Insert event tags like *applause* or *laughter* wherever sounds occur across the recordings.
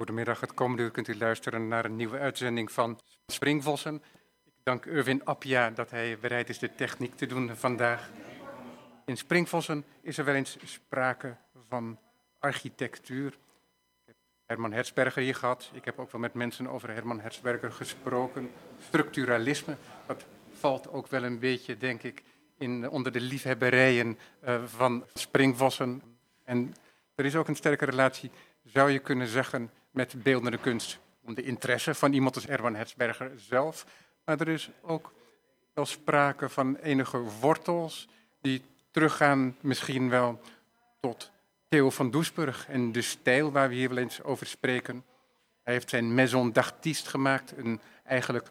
Goedemiddag, het komende uur kunt u luisteren naar een nieuwe uitzending van Springvossen. Ik dank Irwin Appia dat hij bereid is de techniek te doen vandaag. In Springvossen is er wel eens sprake van architectuur. Ik heb Herman Herzberger hier gehad. Ik heb ook wel met mensen over Herman Herzberger gesproken. Structuralisme, dat valt ook wel een beetje, denk ik, in, onder de liefhebberijen uh, van Springvossen. En er is ook een sterke relatie, zou je kunnen zeggen, met beeldende kunst. Om de interesse van iemand als Erwan Herzberger zelf. Maar er is ook wel sprake van enige wortels die teruggaan misschien wel tot Theo van Doesburg en de stijl waar we hier wel eens over spreken. Hij heeft zijn Maison d'Artiste gemaakt, een eigenlijk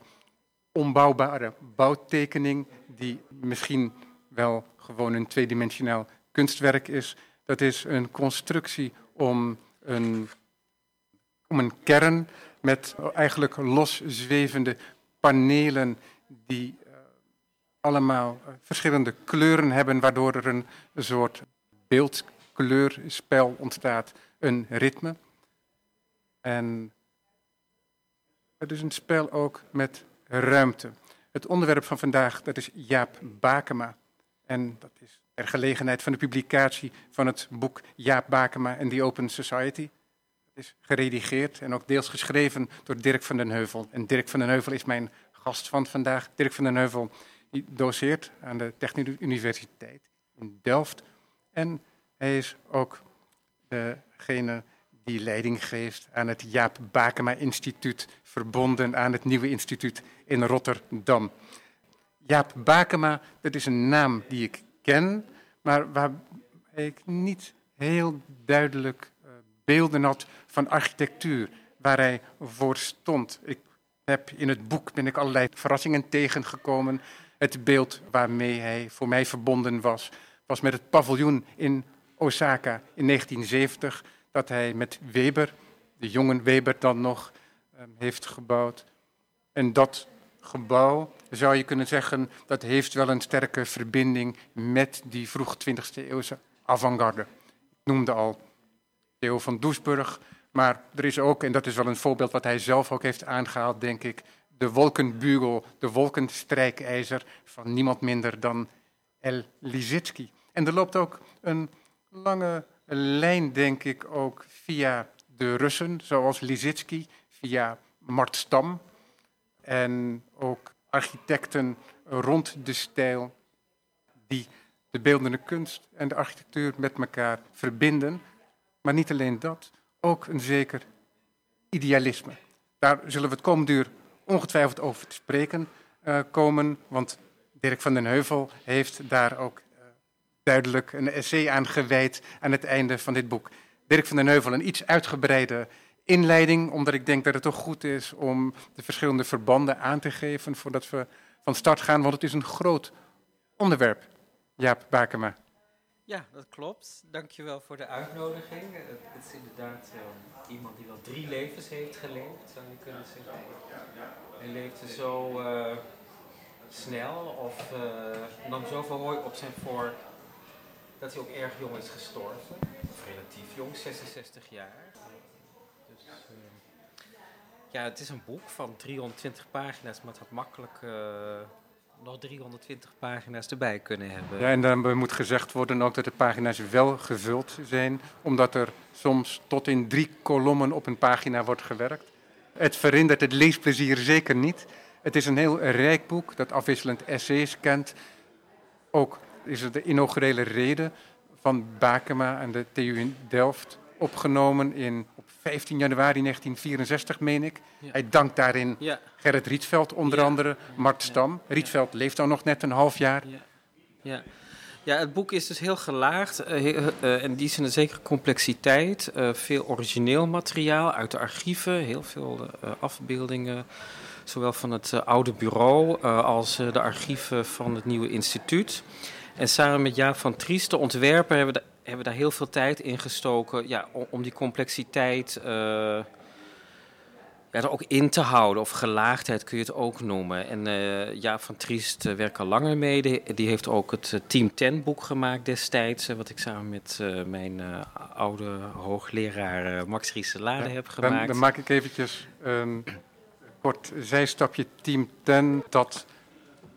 onbouwbare bouwtekening die misschien wel gewoon een tweedimensionaal kunstwerk is. Dat is een constructie om een om een kern met eigenlijk loszwevende panelen die uh, allemaal uh, verschillende kleuren hebben, waardoor er een soort beeldkleurspel ontstaat, een ritme. En het is een spel ook met ruimte. Het onderwerp van vandaag dat is Jaap Bakema. En dat is ter gelegenheid van de publicatie van het boek Jaap Bakema en The Open Society is geredigeerd en ook deels geschreven door Dirk van den Heuvel. En Dirk van den Heuvel is mijn gast van vandaag. Dirk van den Heuvel die doseert aan de Technische Universiteit in Delft. En hij is ook degene die leiding geeft aan het Jaap Bakema Instituut, verbonden aan het Nieuwe Instituut in Rotterdam. Jaap Bakema, dat is een naam die ik ken, maar waar ik niet heel duidelijk beelden had van architectuur, waar hij voor stond. Ik heb in het boek ben ik allerlei verrassingen tegengekomen. Het beeld waarmee hij voor mij verbonden was, was met het paviljoen in Osaka in 1970, dat hij met Weber, de jongen Weber dan nog, ehm, heeft gebouwd. En dat gebouw, zou je kunnen zeggen, dat heeft wel een sterke verbinding met die vroeg 20e eeuwse avant-garde. Ik noemde al Theo van Doesburg. Maar er is ook, en dat is wel een voorbeeld wat hij zelf ook heeft aangehaald, denk ik, de wolkenbugel, de wolkenstrijkijzer van niemand minder dan El Liszitsky. En er loopt ook een lange lijn, denk ik, ook via de Russen, zoals Liszitsky, via Mart Stam en ook architecten rond de stijl die de beeldende kunst en de architectuur met elkaar verbinden. Maar niet alleen dat, ook een zeker idealisme. Daar zullen we het komende uur ongetwijfeld over te spreken uh, komen, want Dirk van den Heuvel heeft daar ook uh, duidelijk een essay aan gewijd aan het einde van dit boek. Dirk van den Heuvel, een iets uitgebreide inleiding, omdat ik denk dat het toch goed is om de verschillende verbanden aan te geven voordat we van start gaan, want het is een groot onderwerp. Jaap Bakema. Ja, dat klopt. Dankjewel voor de uitnodiging. Het is inderdaad uh, iemand die wel drie levens heeft geleefd, zou je kunnen zeggen. Hij leefde zo uh, snel of uh, nam zoveel hooi op zijn voor dat hij ook erg jong is gestorven. Of relatief jong, 66 jaar. Dus, ja, het is een boek van 320 pagina's, maar het had makkelijk nog 320 pagina's erbij kunnen hebben. Ja, en dan moet gezegd worden ook dat de pagina's wel gevuld zijn, omdat er soms tot in drie kolommen op een pagina wordt gewerkt. Het verhindert het leesplezier zeker niet. Het is een heel rijk boek dat afwisselend essays kent. Ook is het de inaugurele reden van Bakema en de TU in Delft opgenomen in, 15 januari 1964, meen ik. Hij dankt daarin ja. Gerrit Rietveld onder andere, Mart Stam. Rietveld leeft dan nog net een half jaar. Ja. Ja, het boek is dus heel gelaagd uh, uh, en die is een zekere complexiteit. Veel origineel materiaal uit de archieven, heel veel afbeeldingen. Zowel van het oude bureau als de archieven van het nieuwe instituut. En samen met Jaap van Trieste, ontwerper, hebben we hebben daar heel veel tijd in gestoken ja, om, die complexiteit uh, ja, er ook in te houden. Of gelaagdheid kun je het ook noemen. En uh, Jaap van Triest uh, werkt al langer mee. Die, heeft ook het uh, Team 10 boek gemaakt destijds. wat ik samen met mijn oude hoogleraar Max Rieselade ja, heb gemaakt. Dan, dan, maak ik eventjes een kort zijstapje. Team 10, dat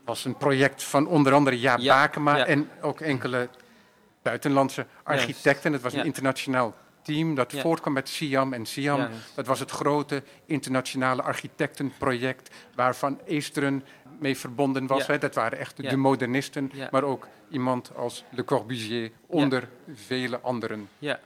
was een project van onder andere Jaap ja, Bakema en ook enkele buitenlandse architecten. Het was een internationaal team dat voortkwam met SIAM. En SIAM, dat was het grote internationale architectenproject waarvan Eesteren mee verbonden was. Hè. Dat waren echt de modernisten, maar ook iemand als Le Corbusier onder vele anderen. Ja,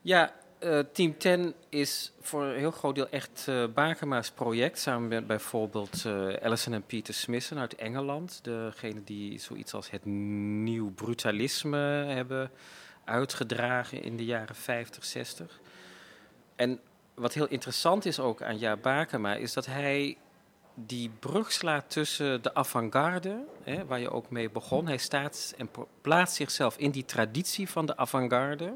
ja uh, Team 10 is voor een heel groot deel echt uh, Bakema's project. Samen met bijvoorbeeld uh, Alison en Peter Smissen uit Engeland. Degene die zoiets als het nieuw brutalisme hebben uitgedragen in de jaren 50, 60. En wat heel interessant is ook aan Jaap Bakema, is dat hij die brug slaat tussen de avant-garde, hè, waar je ook mee begon. Hij staat en plaatst zichzelf in die traditie van de avant-garde.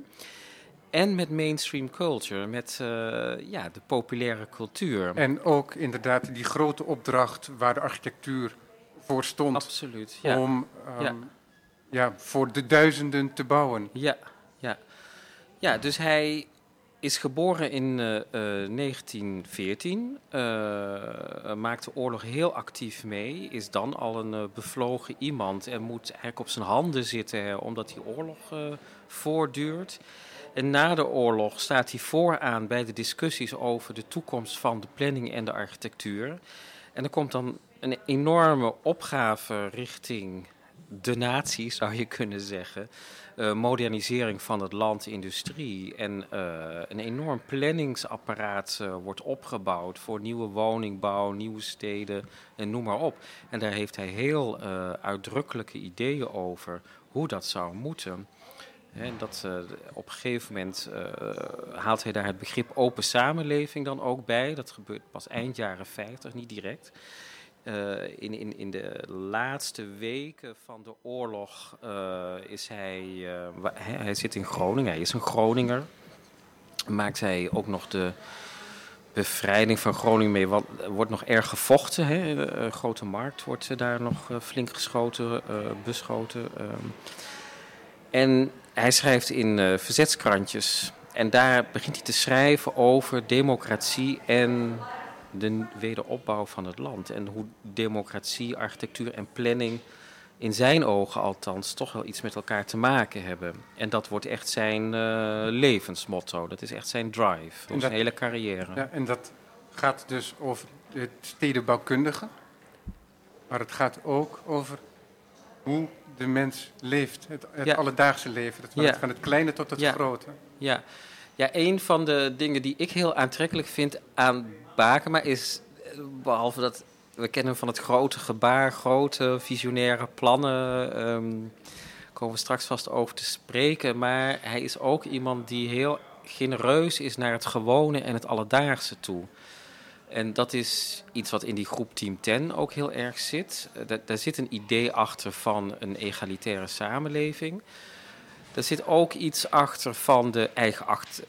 En met mainstream culture, met uh, ja, de populaire cultuur. En ook inderdaad die grote opdracht waar de architectuur voor stond. Absoluut, ja. Om um, ja ja, voor de duizenden te bouwen. Ja, ja. ja dus hij is geboren in uh, uh, 1914, uh, maakt de oorlog heel actief mee, is dan al een uh, bevlogen iemand en moet eigenlijk op zijn handen zitten hè, omdat die oorlog uh, voortduurt. En na de oorlog staat hij vooraan bij de discussies over de toekomst van de planning en de architectuur. En er komt dan een enorme opgave richting de natie, *laughs* zou je kunnen zeggen. Uh, modernisering van het land, industrie. En uh, een enorm planningsapparaat uh, wordt opgebouwd voor nieuwe woningbouw, nieuwe steden en noem maar op. En daar heeft hij heel uitdrukkelijke ideeën over hoe dat zou moeten. En dat, op een gegeven moment haalt hij daar het begrip open samenleving dan ook bij. Dat gebeurt pas eind jaren 50, niet direct. Uh, in, in, in de laatste weken van de oorlog is hij, uh, hij zit in Groningen, hij is een Groninger. Maakt hij ook nog de bevrijding van Groningen mee, wat wordt nog erg gevochten. Hè? grote markt wordt daar nog flink geschoten, beschoten. Ehm. en hij schrijft in verzetskrantjes en daar begint hij te schrijven over democratie en de wederopbouw van het land. En hoe democratie, architectuur en planning in zijn ogen althans toch wel iets met elkaar te maken hebben. En dat wordt echt zijn uh, levensmotto. Dat is echt zijn drive, zijn hele carrière. Ja, en dat gaat dus over het stedenbouwkundige. Maar het gaat ook over hoe de mens leeft. Het, het alledaagse leven. Ja. Van het kleine tot het grote. Ja. ja, een van de dingen die ik heel aantrekkelijk vind aan Bakema is, behalve dat we kennen van het grote gebaar, grote visionaire plannen, um, komen we straks vast over te spreken. Maar hij is ook iemand die heel genereus is naar het gewone en het alledaagse toe. En dat is iets wat in die groep Team 10 ook heel erg zit. daar zit een idee achter van een egalitaire samenleving. Er zit ook iets achter van de eigen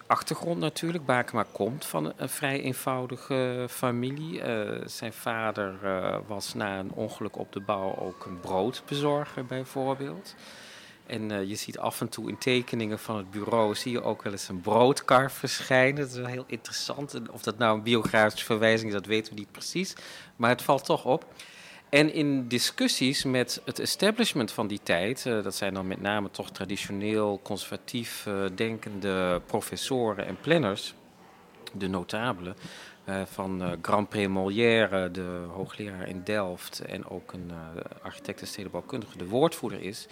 achtergrond natuurlijk. Bakema komt van een vrij eenvoudige familie. Uh, zijn vader uh, was na een ongeluk op de bouw ook een broodbezorger bijvoorbeeld. En uh, je ziet af en toe in tekeningen van het bureau zie je ook wel eens een broodkar verschijnen. Dat is wel heel interessant. Of dat nou een biografische verwijzing is, dat weten we niet precies. Maar het valt toch op. En in discussies met het establishment van die tijd, uh, dat zijn dan met name toch traditioneel conservatief uh, denkende professoren en planners, de notabelen, van Grand Prix Molière, de hoogleraar in Delft en ook een architect en stedenbouwkundige, de woordvoerder is.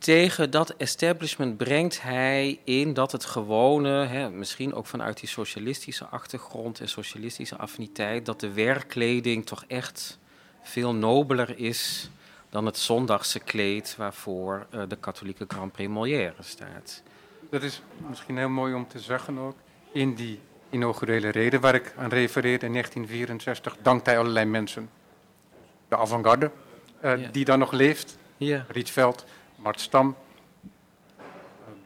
Tegen dat establishment brengt hij in dat het gewone, hè, misschien ook vanuit die socialistische achtergrond en socialistische affiniteit, dat de werkkleding toch echt veel nobeler is dan het zondagse kleed waarvoor uh, de katholieke Grand Prix Molière staat. Dat is misschien heel mooi om te zeggen ook. In die inaugurele reden waar ik aan refereerde in 1964 dankt hij allerlei mensen. De avant-garde, uh, die dan nog leeft. Ja. Rietveld, Mart Stam,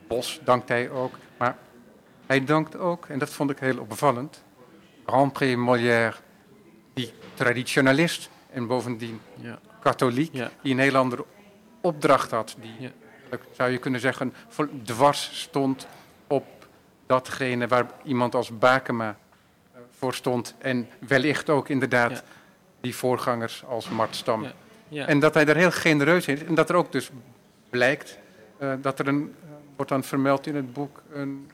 Bos dankt hij ook. Maar hij dankt ook, en dat vond ik heel opvallend, Grand Prix Molière, die traditionalist en bovendien Ja. katholiek, Ja. die een heel andere opdracht had. Die, Ja. zou je kunnen zeggen, dwars stond op datgene waar iemand als Bakema eh, voor stond. En wellicht ook inderdaad die voorgangers als Mart Stam. En dat hij er heel genereus in is. En dat er ook dus blijkt eh, dat er een, eh, wordt dan vermeld in het boek, een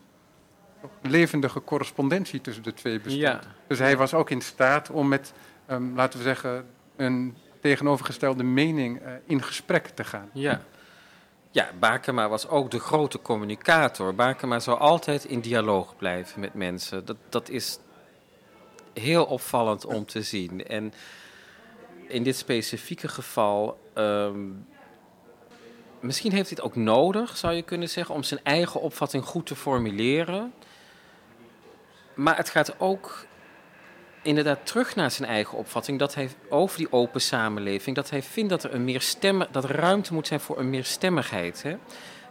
levendige correspondentie tussen de twee bestond. Ja. Dus hij was ook in staat om met, ehm, laten we zeggen, een tegenovergestelde mening eh, in gesprek te gaan. Ja. Ja, Bakema was ook de grote communicator. Bakema zou altijd in dialoog blijven met mensen. Dat, dat is heel opvallend om te zien. En in dit specifieke geval. ehm, misschien heeft hij het ook nodig, zou je kunnen zeggen, om zijn eigen opvatting goed te formuleren. Maar het gaat ook inderdaad terug naar zijn eigen opvatting. Dat hij over die open samenleving. Dat hij vindt dat er een meer stemmen, dat ruimte moet zijn voor een meerstemmigheid. Hè?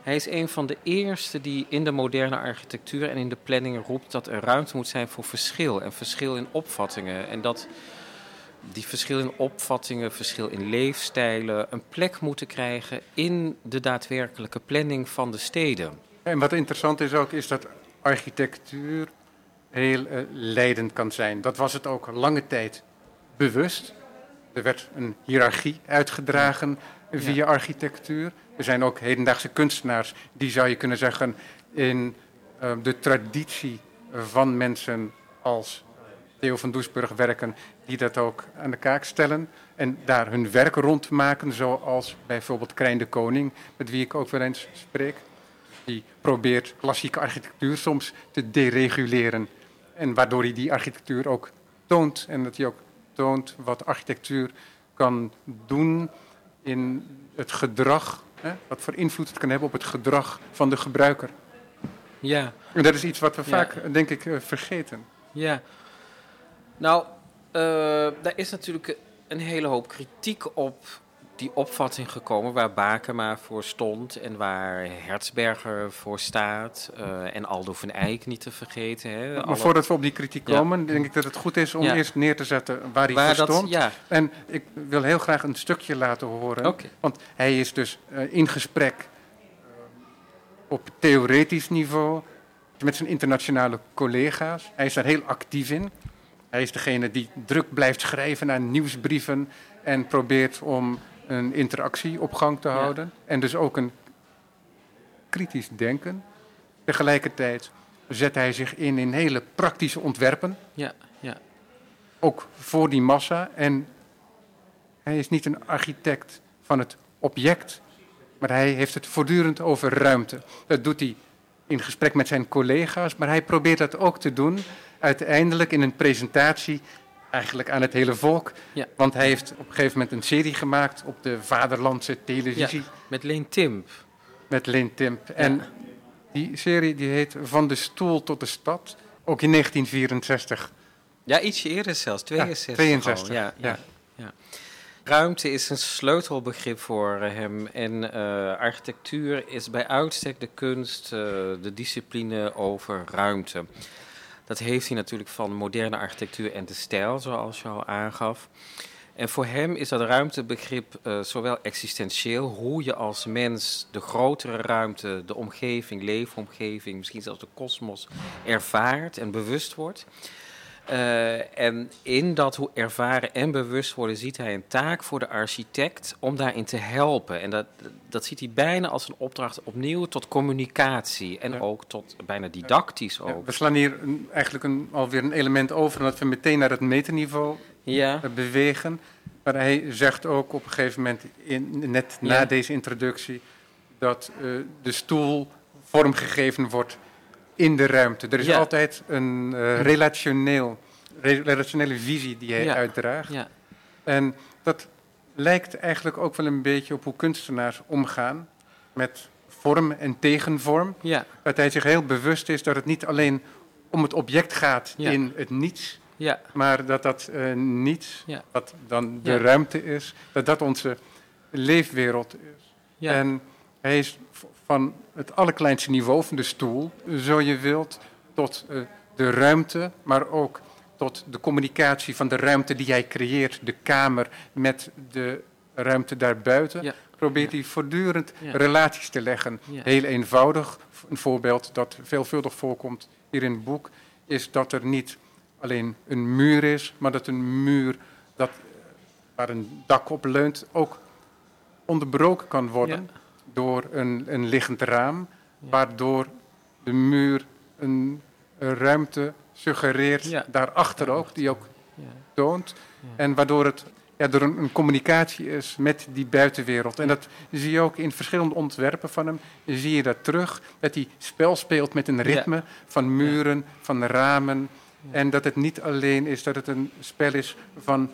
Hij is een van de eerste die in de moderne architectuur en in de planning roept dat er ruimte moet zijn voor verschil en verschil in opvattingen. En dat die verschil in opvattingen, verschil in leefstijlen een plek moeten krijgen in de daadwerkelijke planning van de steden. En wat interessant is ook, is dat architectuur heel eh, leidend kan zijn. Dat was het ook lange tijd bewust. Er werd een hiërarchie uitgedragen via architectuur. Er zijn ook hedendaagse kunstenaars die, zou je kunnen zeggen, in eh, de traditie van mensen als Theo van Doesburg werken, die dat ook aan de kaak stellen en daar hun werk rond maken, zoals bijvoorbeeld Krijn de Koning, met wie ik ook wel eens spreek. Die probeert klassieke architectuur soms te dereguleren. En waardoor hij die architectuur ook toont. En dat hij ook toont wat architectuur kan doen in het gedrag. Hè, wat voor invloed het kan hebben op het gedrag van de gebruiker. Ja, En dat is iets wat we Ja. vaak, denk ik, eh, vergeten. Ja. Nou, daar is natuurlijk een hele hoop kritiek op die opvatting gekomen waar Bakema voor stond en waar Hertzberger voor staat eh, en Aldo van Eyck niet te vergeten. Hè. Maar Alle- voordat we op die kritiek Ja. komen, denk ik dat het goed is om Ja. eerst neer te zetten waar hij waar voor dat, stond. ja, En ik wil heel graag een stukje laten horen. Want hij is dus eh, in gesprek eh, op theoretisch niveau met zijn internationale collega's. Hij is daar heel actief in. Hij is degene die druk blijft schrijven aan nieuwsbrieven en probeert om een interactie op gang te Ja. houden. En dus ook een kritisch denken. Tegelijkertijd zet hij zich in in hele praktische ontwerpen Ja, ja, ook voor die massa. En hij is niet een architect van het object, maar hij heeft het voortdurend over ruimte. Dat doet hij in gesprek met zijn collega's, maar hij probeert dat ook te doen uiteindelijk in een presentatie eigenlijk aan het hele volk. Ja. Want hij heeft op een gegeven moment een serie gemaakt op de vaderlandse televisie met Leen Timp. met Leen Timp. En die serie die heet Van de stoel tot de stad, ook in 1964. Ja, ietsje eerder zelfs, 62. 62, al. Ja, ja. ja. ja. Ruimte is een sleutelbegrip voor eh, hem. En eh, architectuur is bij uitstek de kunst, eh, de discipline over ruimte. Dat heeft hij natuurlijk van moderne architectuur en de stijl, zoals je al aangaf. En voor hem is dat ruimtebegrip eh, zowel existentieel, hoe je als mens de grotere ruimte, de omgeving, leefomgeving, misschien zelfs de kosmos ervaart en bewust wordt. Eh, en in dat hoe ervaren en bewust worden ziet hij een taak voor de architect om daarin te helpen. En dat, dat ziet hij bijna als een opdracht opnieuw tot communicatie en Ja. ook tot bijna didactisch Ja, ook. we slaan hier een- eigenlijk een, alweer een element over, omdat we meteen naar het meterniveau Ja, eh, bewegen. Maar hij zegt ook op een gegeven moment, in, net na deze introductie, dat eh, de stoel vormgegeven wordt in de ruimte. Er is Ja. altijd een eh, relationeel, re- relationele visie die hij Ja. uitdraagt. ja, En dat lijkt eigenlijk ook wel een beetje op hoe kunstenaars omgaan met vorm en tegenvorm. ja, Dat hij zich heel bewust is dat het niet alleen om het object gaat in het niets, ja, maar dat dat eh, niets, wat dan de ruimte is, dat dat onze leefwereld is. ja. En hij is van het allerkleinste niveau van de stoel, zo je wilt, tot eh, de ruimte, maar ook tot de communicatie van de ruimte die hij creëert, de kamer met de ruimte daarbuiten, Ja. probeert Ja. hij voortdurend Ja. relaties te leggen. Heel eenvoudig, een voorbeeld dat veelvuldig voorkomt hier in het boek, is dat er niet alleen een muur is, maar dat een muur dat, waar een dak op leunt ook onderbroken kan worden door een, een liggend raam, waardoor de muur een, een ruimte suggereert, daarachter ook, die ook toont. En waardoor het ja, er een, een communicatie is met die buitenwereld. En dat zie je ook in verschillende ontwerpen van hem. Zie je dat terug, dat hij spel speelt met een ritme van muren, van ramen. Ja. En dat het niet alleen is dat het een spel is van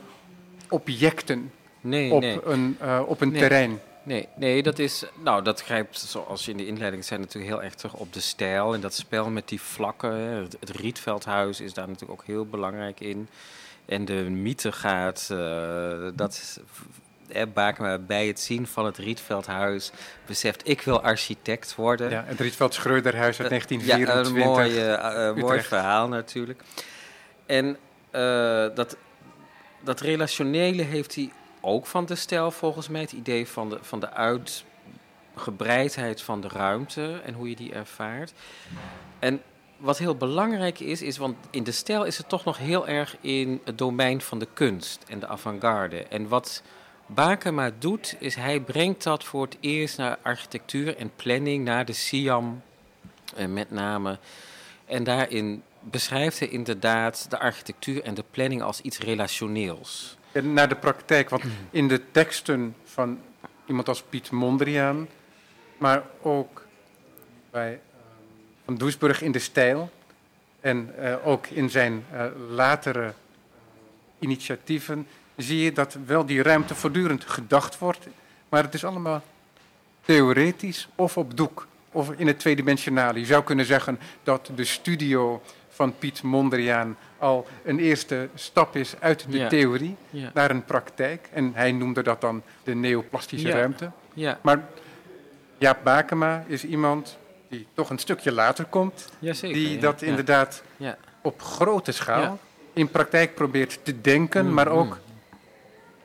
objecten Nee, op nee. een, eh, op een Nee. terrein. Nee, nee, dat is. Nou, dat grijpt, zoals je in de inleiding zei, natuurlijk heel erg terug op de stijl. En dat spel met die vlakken. Het, het Rietveldhuis is daar natuurlijk ook heel belangrijk in. En de mythe gaat. eh, dat eh, Bakema bij het zien van het Rietveldhuis beseft: ik wil architect worden. Ja, het Rietveld Schreuderhuis uit Ja, 1924. een mooi, eh, eh, mooi Utrecht. verhaal natuurlijk. En eh, dat, dat relationele heeft hij ook van de stijl volgens mij. Het idee van de, van de uitgebreidheid van de ruimte en hoe je die ervaart. En wat heel belangrijk is, is, want in de stijl is het toch nog heel erg in het domein van de kunst en de avant-garde. En wat Bakema doet, is hij brengt dat voor het eerst naar architectuur en planning, naar de Siam eh, met name. En daarin beschrijft hij inderdaad de architectuur en de planning als iets relationeels. Naar de praktijk, want in de teksten van iemand als Piet Mondriaan, maar ook bij eh, Van Doesburg in de stijl en eh, ook in zijn eh, latere initiatieven, zie je dat wel die ruimte voortdurend gedacht wordt, maar het is allemaal theoretisch of op doek of in het tweedimensionale. Je zou kunnen zeggen dat de studio van Piet Mondriaan al een eerste stap is uit de Ja. theorie Ja, naar een praktijk. En hij noemde dat dan de neoplastische Ja. ruimte. ja, Maar Jaap Bakema is iemand die toch een stukje later komt. die dat inderdaad Ja. op grote schaal in praktijk probeert te denken, maar Mhm. ook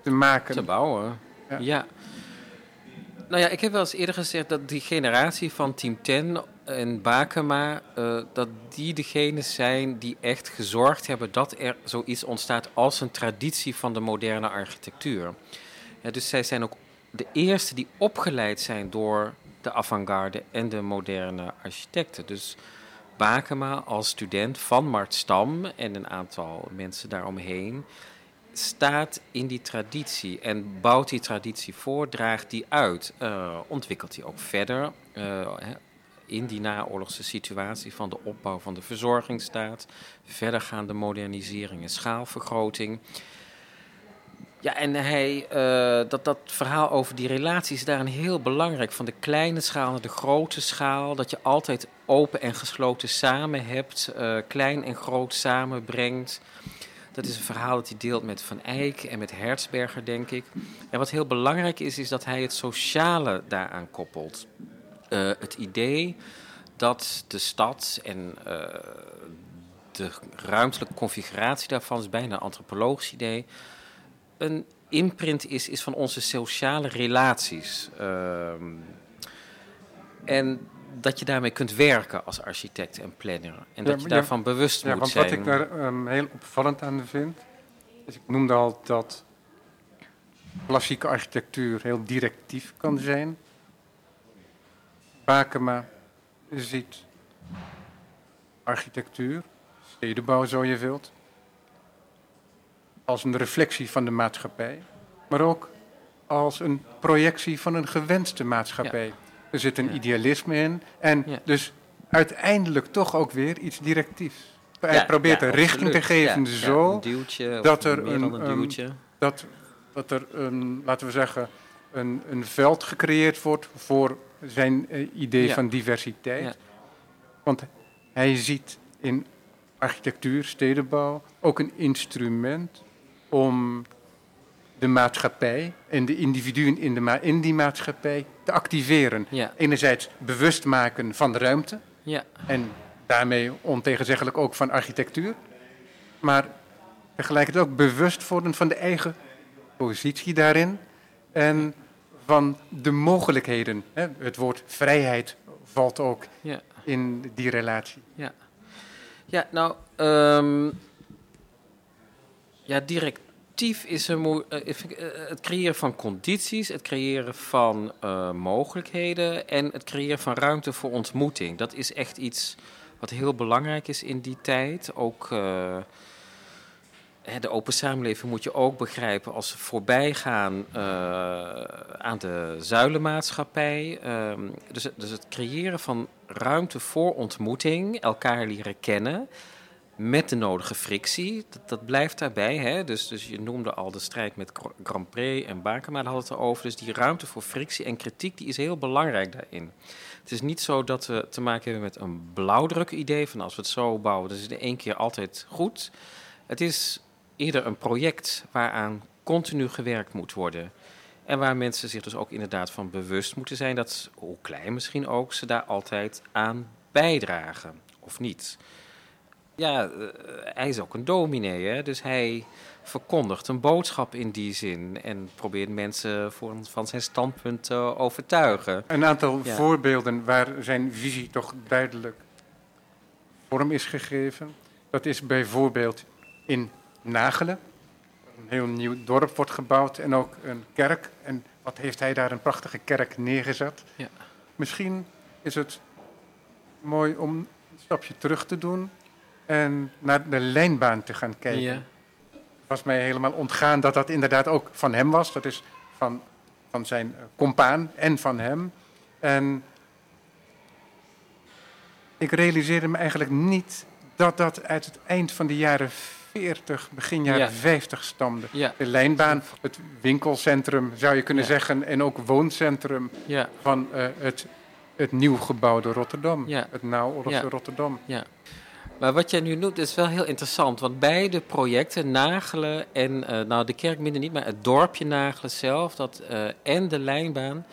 te maken. te bouwen. Ja. Ja. Nou ja, ik heb wel eens eerder gezegd dat die generatie van Team 10 en Bakema, eh, dat die degenen zijn die echt gezorgd hebben dat er zoiets ontstaat als een traditie van de moderne architectuur. Ja, dus zij zijn ook de eerste die opgeleid zijn door de avant-garde en de moderne architecten. Dus Bakema als student van Mart Stam en een aantal mensen daaromheen staat in die traditie en bouwt die traditie voor, draagt die uit, eh, ontwikkelt die ook verder eh, in die naoorlogse situatie van de opbouw van de verzorgingsstaat, verdergaande modernisering en schaalvergroting. Ja, en hij, eh, dat, dat verhaal over die relatie is daarin heel belangrijk. Van de kleine schaal naar de grote schaal. Dat je altijd open en gesloten samen hebt. eh, klein en groot samenbrengt. Dat is een verhaal dat hij deelt met Van Eyck en met Herzberger, denk ik. En wat heel belangrijk is, is dat hij het sociale daaraan koppelt. Eh, het idee dat de stad en eh, de ruimtelijke configuratie daarvan, is bijna een antropologisch idee, een imprint is, is van onze sociale relaties. Ehm, en dat je daarmee kunt werken als architect en planner. En Ja, dat je ja, daarvan bewust Ja, moet want zijn. wat ik daar ehm, heel opvallend aan vind, is ik noemde al dat klassieke architectuur heel directief kan zijn. Bakema ziet architectuur, stedenbouw zo je wilt, als een reflectie van de maatschappij, maar ook als een projectie van een gewenste maatschappij. Er zit een Ja. idealisme in en Ja. dus uiteindelijk toch ook weer iets directiefs. Hij probeert een richting te geven zo een duwtje, of dat er een, een dat, dat er een, laten we zeggen, een, een veld gecreëerd wordt voor zijn eh, idee Ja. van diversiteit. Ja. Want hij ziet in architectuur, stedenbouw ook een instrument om de maatschappij en de individuen in, de ma- in die maatschappij te activeren. Ja, Enerzijds bewust maken van de ruimte ja, en daarmee ontegenzeggelijk ook van architectuur. Maar tegelijkertijd ook bewust worden van de eigen positie daarin en van de mogelijkheden. Hè? Het woord vrijheid valt ook Ja. in die relatie. Ja, ja nou, ehm, ja, directief is een eh, eh, het creëren van condities, het creëren van eh, mogelijkheden en het creëren van ruimte voor ontmoeting. Dat is echt iets wat heel belangrijk is in die tijd. Ook de open samenleving moet je ook begrijpen als ze voorbij gaan eh, aan de zuilenmaatschappij. Ehm, dus, dus het creëren van ruimte voor ontmoeting, elkaar leren kennen. Met de nodige frictie, dat, dat blijft daarbij. Hè? Dus, dus je noemde al de strijd met Gr- Grand Prix en Bakema, daar hadden het over. Dus die ruimte voor frictie en kritiek die is heel belangrijk daarin. Het is niet zo dat we te maken hebben met een blauwdruk-idee van als we het zo bouwen, dan is het in één keer altijd goed. Het is eerder een project waaraan continu gewerkt moet worden. En waar mensen zich dus ook inderdaad van bewust moeten zijn dat, hoe klein misschien ook, ze daar altijd aan bijdragen. Of niet. Ja, eh, hij is ook een dominee, hè? dus hij verkondigt een boodschap in die zin. En probeert mensen voor, van zijn standpunt te overtuigen. Een aantal Ja. voorbeelden waar zijn visie toch duidelijk vorm is gegeven. Dat is bijvoorbeeld in Nagelen. Een heel nieuw dorp wordt gebouwd en ook een kerk. En wat heeft hij daar een prachtige kerk neergezet. Ja. Misschien is het mooi om een stapje terug te doen en naar de lijnbaan te gaan kijken. Ja. Het was mij helemaal ontgaan dat dat inderdaad ook van hem was. Dat is van, van zijn eh, compaan en van hem. En ik realiseerde me eigenlijk niet dat dat uit het eind van de jaren 40, begin jaren Ja. 50 stamde. Ja, De lijnbaan, het winkelcentrum zou je kunnen Ja. zeggen, en ook wooncentrum van eh, het, het nieuw gebouwde Rotterdam. Het naoorlogse. Rotterdam. ja. Maar wat jij nu noemt is wel heel interessant. Want beide projecten, Nagelen en eh, nou de kerk minder niet, maar het dorpje Nagelen zelf dat, eh, en de lijnbaan.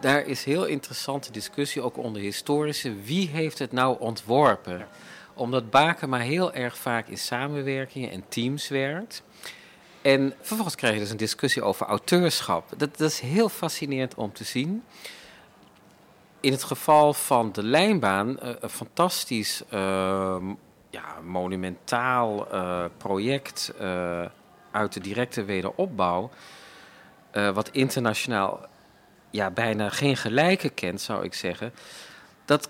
Daar is heel interessante discussie, ook onder historici. Wie heeft het nou ontworpen? Omdat Bakema heel erg vaak in samenwerkingen en teams werkt. En vervolgens krijg je dus een discussie over auteurschap. Dat, is heel fascinerend om te zien. In het geval van de lijnbaan, eh, een fantastisch ehm, ja, monumentaal eh, project eh, uit de directe wederopbouw. wat internationaal ja, bijna geen gelijke kent, zou ik zeggen. Dat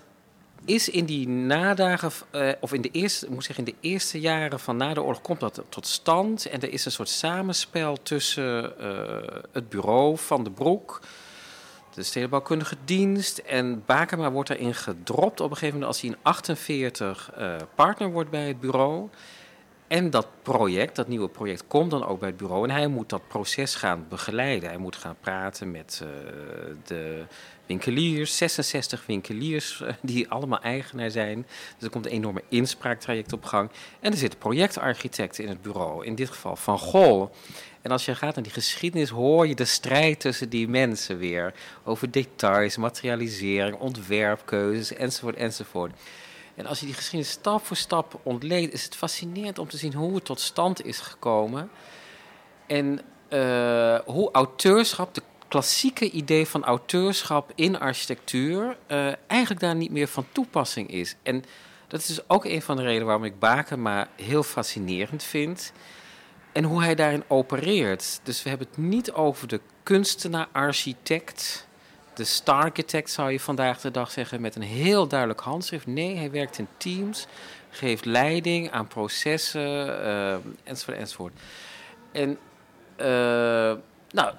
is in die nadagen, eh, of in de, eerste, moet zeggen, in de eerste jaren van na de oorlog, komt dat tot stand. En er is een soort samenspel tussen eh, het bureau van de Broek, de stedenbouwkundige dienst. En Bakema wordt daarin gedropt op een gegeven moment als hij in 48 eh, partner wordt bij het bureau. En dat project, dat nieuwe project, komt dan ook bij het bureau. En hij moet dat proces gaan begeleiden. Hij moet gaan praten met eh, de winkeliers, 66 winkeliers eh, die allemaal eigenaar zijn. Dus er komt een enorme inspraaktraject op gang. En er zitten projectarchitecten in het bureau, in dit geval Van Gol. En als je gaat naar die geschiedenis, hoor je de strijd tussen die mensen weer. Over details, materialisering, ontwerpkeuzes, enzovoort, enzovoort. En als je die geschiedenis stap voor stap ontleedt, is het fascinerend om te zien hoe het tot stand is gekomen. En eh, hoe auteurschap, de klassieke idee van auteurschap in architectuur, eh, eigenlijk daar niet meer van toepassing is. En dat is dus ook een van de redenen waarom ik Bakema heel fascinerend vind. En hoe hij daarin opereert. Dus we hebben het niet over de kunstenaar-architect, de stararchitect zou je vandaag de dag zeggen, met een heel duidelijk handschrift. Nee, hij werkt in teams, geeft leiding aan processen, eh, enzovoort, enzovoort. En eh, nou,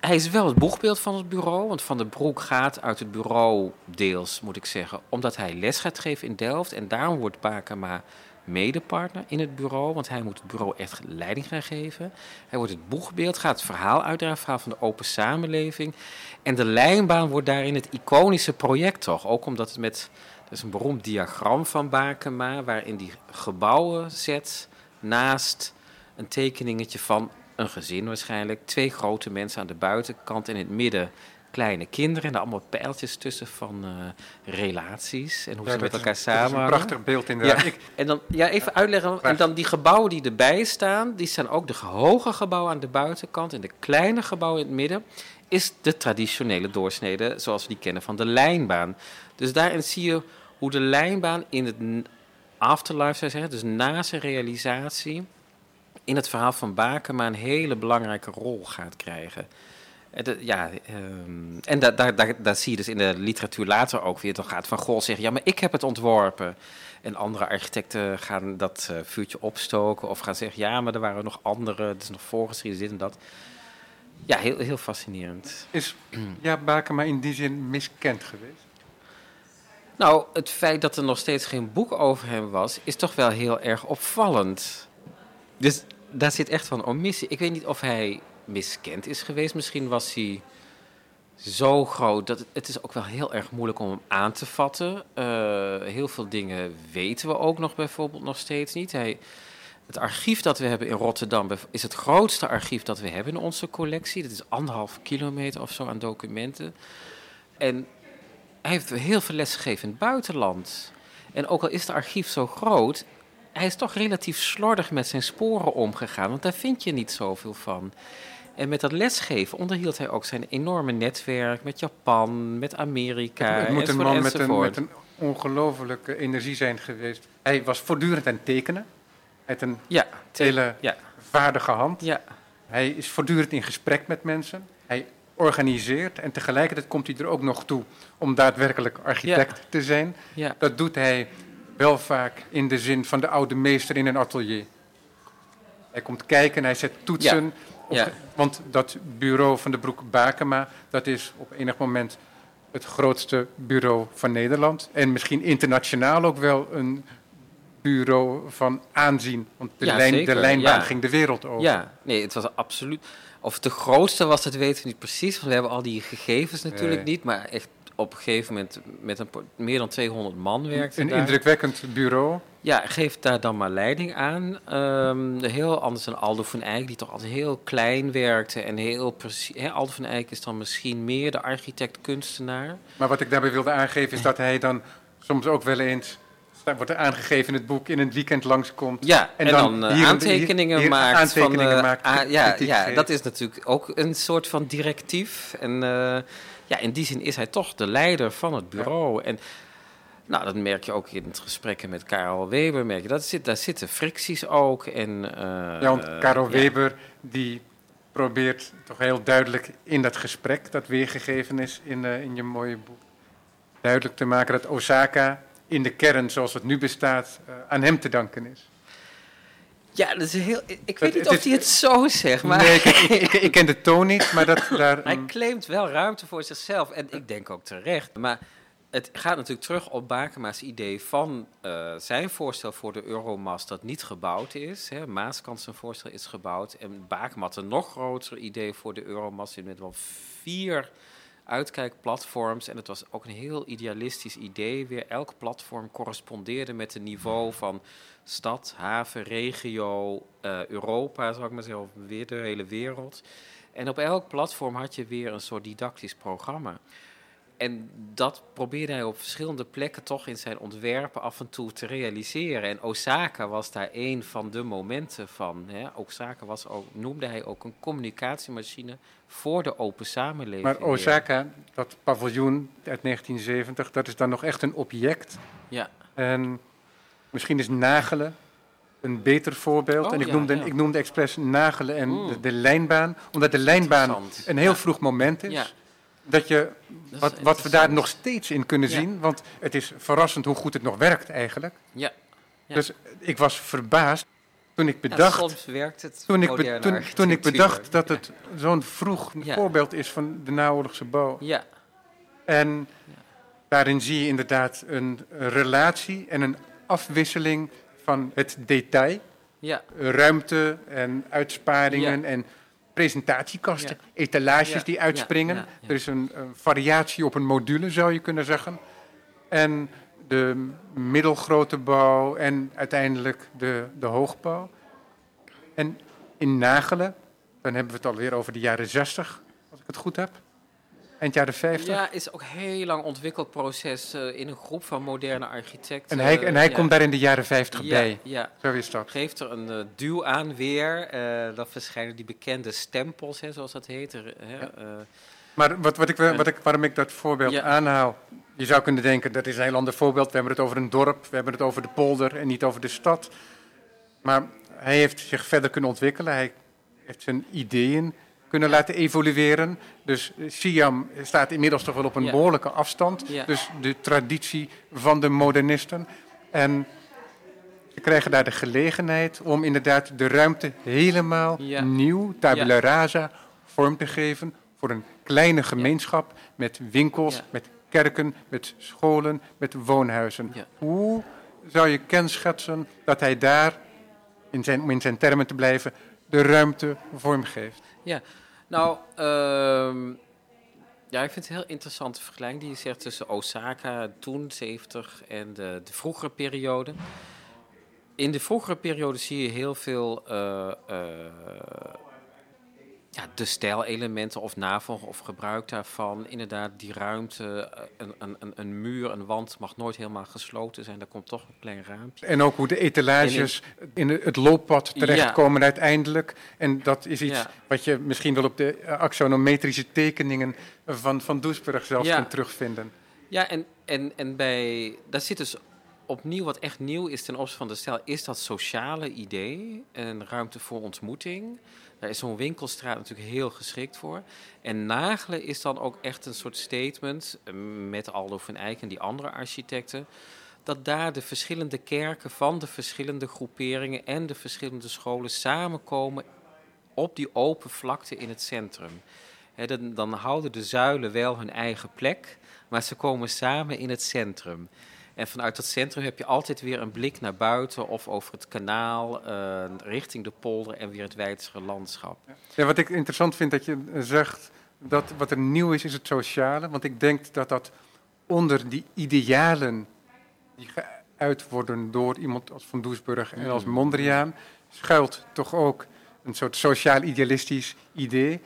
hij is wel het boegbeeld van het bureau, want Van den Broek gaat uit het bureau deels, moet ik zeggen, omdat hij les gaat geven in Delft. En daarom wordt Bakema medepartner in het bureau, want hij moet het bureau echt leiding gaan geven. Hij wordt het boegbeeld, gaat het verhaal uitdragen, verhaal van de open samenleving. En de lijnbaan wordt daarin het iconische project toch, ook omdat het met, er is een beroemd diagram van Bakema, waarin die gebouwen zet naast een tekeningetje van een gezin waarschijnlijk. Twee grote mensen aan de buitenkant en in het midden kleine kinderen en allemaal pijltjes tussen van eh, relaties en hoe Ja, ze met elkaar dat is een samen. prachtig beeld inderdaad. Ja. Ik, En dan ja, even uitleggen. En dan die gebouwen die erbij staan, die zijn ook de hoge gebouwen aan de buitenkant en de kleine gebouwen in het midden. Is de traditionele doorsnede zoals we die kennen van de lijnbaan. Dus daarin zie je hoe de lijnbaan in het afterlife, zou je zeggen, dus na zijn realisatie, in het verhaal van Bakema een hele belangrijke rol gaat krijgen. En de- ja, ehm, en da, daar daar daar zie je dus in de literatuur later ook weer. Dan gaat Van Gogh zeggen, ja, maar ik heb het ontworpen. En andere architecten gaan dat eh, vuurtje opstoken of gaan zeggen, ja, maar er waren nog andere, het is nog voorgeschreven, dit en dat. Ja, heel, heel fascinerend. is ja, Bakema in die zin miskend geweest? Nou, het feit dat er nog steeds geen boek over hem was, is toch wel heel erg opvallend. Dus daar zit echt van omissie. Ik weet niet of hij miskend is geweest. Misschien was hij zo groot dat het, is ook wel heel erg moeilijk om hem aan te vatten. Eh, heel veel dingen weten we ook nog bijvoorbeeld nog steeds niet. Hij, het archief dat we hebben in Rotterdam is het grootste archief dat we hebben in onze collectie. Dat is anderhalf kilometer of zo aan documenten. En hij heeft heel veel lesgegeven in het buitenland. En ook al is het archief zo groot, hij is toch relatief slordig met zijn sporen omgegaan, want daar vind je niet zoveel van. En met dat lesgeven onderhield hij ook zijn enorme netwerk met Japan, met Amerika. het moet een man met een, met een ongelofelijke energie zijn geweest. Hij was voortdurend aan het tekenen. Had een Ja, hele ja, vaardige hand. ja, Hij is voortdurend in gesprek met mensen. Hij organiseert en tegelijkertijd komt hij er ook nog toe om daadwerkelijk architect te zijn. Dat doet hij wel vaak in de zin van de oude meester in een atelier. Hij komt kijken en hij zet toetsen. Ja. want dat bureau van de Broek Bakema, dat is op enig moment het grootste bureau van Nederland. En misschien internationaal ook wel een bureau van aanzien. Want de, Ja, lijn, de lijnbaan ja. ging de wereld over. Ja, nee, het was absoluut. Of de grootste was, dat weten we niet precies. Want we hebben al die gegevens natuurlijk Nee. niet. Maar echt op een gegeven moment met een, meer dan 200 man werkte Een daar. indrukwekkend bureau. Ja, geeft daar dan maar leiding aan. Ehm, heel anders dan Aldo van Eyck, die toch altijd heel klein werkte en heel precies. Aldo van Eyck is dan misschien meer de architect-kunstenaar. Maar wat ik daarbij wilde aangeven is dat hij dan soms ook wel eens, daar wordt er aangegeven in het boek, in een weekend langskomt. Ja, en, En dan, dan eh, hier- aantekeningen hier- hier maakt. aantekeningen van, eh, maakt, ah, ja, ja, dat is natuurlijk ook een soort van directief. En eh, ja, in die zin is hij toch de leider van het bureau. En nou, dat merk je ook in het gesprekken met Karel Weber. Merk je, dat zit, daar zitten fricties ook. En, eh, Ja, want Karel ja. Weber die probeert toch heel duidelijk in dat gesprek dat weergegeven is in, eh, in je mooie boek, duidelijk te maken dat Osaka in de kern zoals het nu bestaat eh, aan hem te danken is. Ja, dat is heel, ik weet niet of is- hij het zo zegt, maar Nee, ik, ik, ik, ik ken de toon niet, maar dat *laughs* daar... hij mm, claimt wel ruimte voor zichzelf. En ik denk ook terecht. Maar het gaat natuurlijk terug op Bakema's idee van eh, zijn voorstel voor de Euromast dat niet gebouwd is. Hè. Maaskant zijn voorstel is gebouwd. En Bakema had een nog groter idee voor de Euromast met wel vier uitkijkplatforms. En het was ook een heel idealistisch idee. Weer elk platform correspondeerde met het niveau van stad, haven, regio, eh, Europa, zou ik maar zeggen, of weer de hele wereld. En op elk platform had je weer een soort didactisch programma. En dat probeerde hij op verschillende plekken toch in zijn ontwerpen af en toe te realiseren. En Osaka was daar een van de momenten van. Hè. Osaka was ook, noemde hij ook een communicatiemachine voor de open samenleving. Maar. Osaka, dat paviljoen uit 1970, dat is dan nog echt een object. Ja, En misschien is Nagelen een beter voorbeeld. Oh, en ik ja, noemde, ja. ik noemde expres Nagelen en Mm. de, de lijnbaan, omdat de lijnbaan een heel Ja. vroeg moment is. Dat je, wat, wat we daar nog steeds in kunnen Ja. zien, want het is verrassend hoe goed het nog werkt eigenlijk. Ja. Ja. Dus ik was verbaasd toen ik Ja, bedacht, soms werkt het toen, ik be- toen, toen ik bedacht dat het zo'n vroeg voorbeeld is van de naoorlogse bouw. Ja, En daarin zie je inderdaad een relatie en een afwisseling van het detail, ja, ruimte en uitsparingen en presentatiekasten, etalages die uitspringen. Er is een, een variatie op een module, zou je kunnen zeggen. En de middelgrote bouw en uiteindelijk de, de hoogbouw. En in Nagelen, dan hebben we het alweer over de jaren 60, als ik het goed heb. Eind jaren 50. Ja, is ook een heel lang ontwikkeld proces eh, in een groep van moderne architecten. en hij, en hij Ja. komt daar in de jaren 50 ja, bij. Ja, Zo is dat. geeft er een eh, duw aan weer. dan verschijnen die bekende stempels, hè, zoals dat heet. Er, hè, Ja. Maar wat, wat ik, wat ik, waarom ik dat voorbeeld aanhaal, je zou kunnen denken dat is een heel ander voorbeeld. We hebben het over een dorp, we hebben het over de polder en niet over de stad. Maar hij heeft zich verder kunnen ontwikkelen, hij heeft zijn ideeën kunnen laten evolueren. Dus Siam staat inmiddels toch wel op een Ja. behoorlijke afstand. Ja. Dus de traditie van de modernisten. En ze krijgen daar de gelegenheid om inderdaad de ruimte helemaal Ja. nieuw, tabula rasa, vorm te geven voor een kleine gemeenschap met winkels, Ja. met kerken, met scholen, met woonhuizen. Ja. Hoe zou je kenschetsen dat hij daar, in zijn, om in zijn termen te blijven, de ruimte vormgeeft? Nou, ehm, ja, ik vind het heel interessante vergelijking die je zegt tussen Osaka toen, 70, en de, de vroegere periode. In de vroegere periode zie je heel veel eh, eh, ja, de stijlelementen of navolgen of gebruik daarvan. Inderdaad, die ruimte, eh, een, een, een, muur, een wand mag nooit helemaal gesloten zijn. Daar komt toch een klein raampje. En ook hoe de etalages in het looppad terechtkomen uiteindelijk. En dat is iets Ja. wat je misschien wel op de eh, axonometrische tekeningen van, van Doesburg zelfs Ja. kunt terugvinden. Ja, en, en, en bij, daar zit dus opnieuw wat echt nieuw is ten opzichte van de stijl, is dat sociale idee, een ruimte voor ontmoeting. Daar is zo'n winkelstraat natuurlijk heel geschikt voor. En Nagelen is dan ook echt een soort statement, eh, met Aldo van Eyck en die andere architecten, dat daar de verschillende kerken van de verschillende groeperingen en de verschillende scholen samenkomen op die open vlakte in het centrum. Dan, dan houden de zuilen wel hun eigen plek, maar ze komen samen in het centrum. En vanuit dat centrum heb je altijd weer een blik naar buiten of over het kanaal, eh, richting de polder en weer het wijdere landschap. Ja, wat ik interessant vind dat je eh, zegt dat wat er nieuw is, is het sociale. Want ik denk dat dat onder die idealen die geuit worden door iemand als Van Doesburg en als Mm. Mondriaan, schuilt toch ook een soort sociaal-idealistisch idee.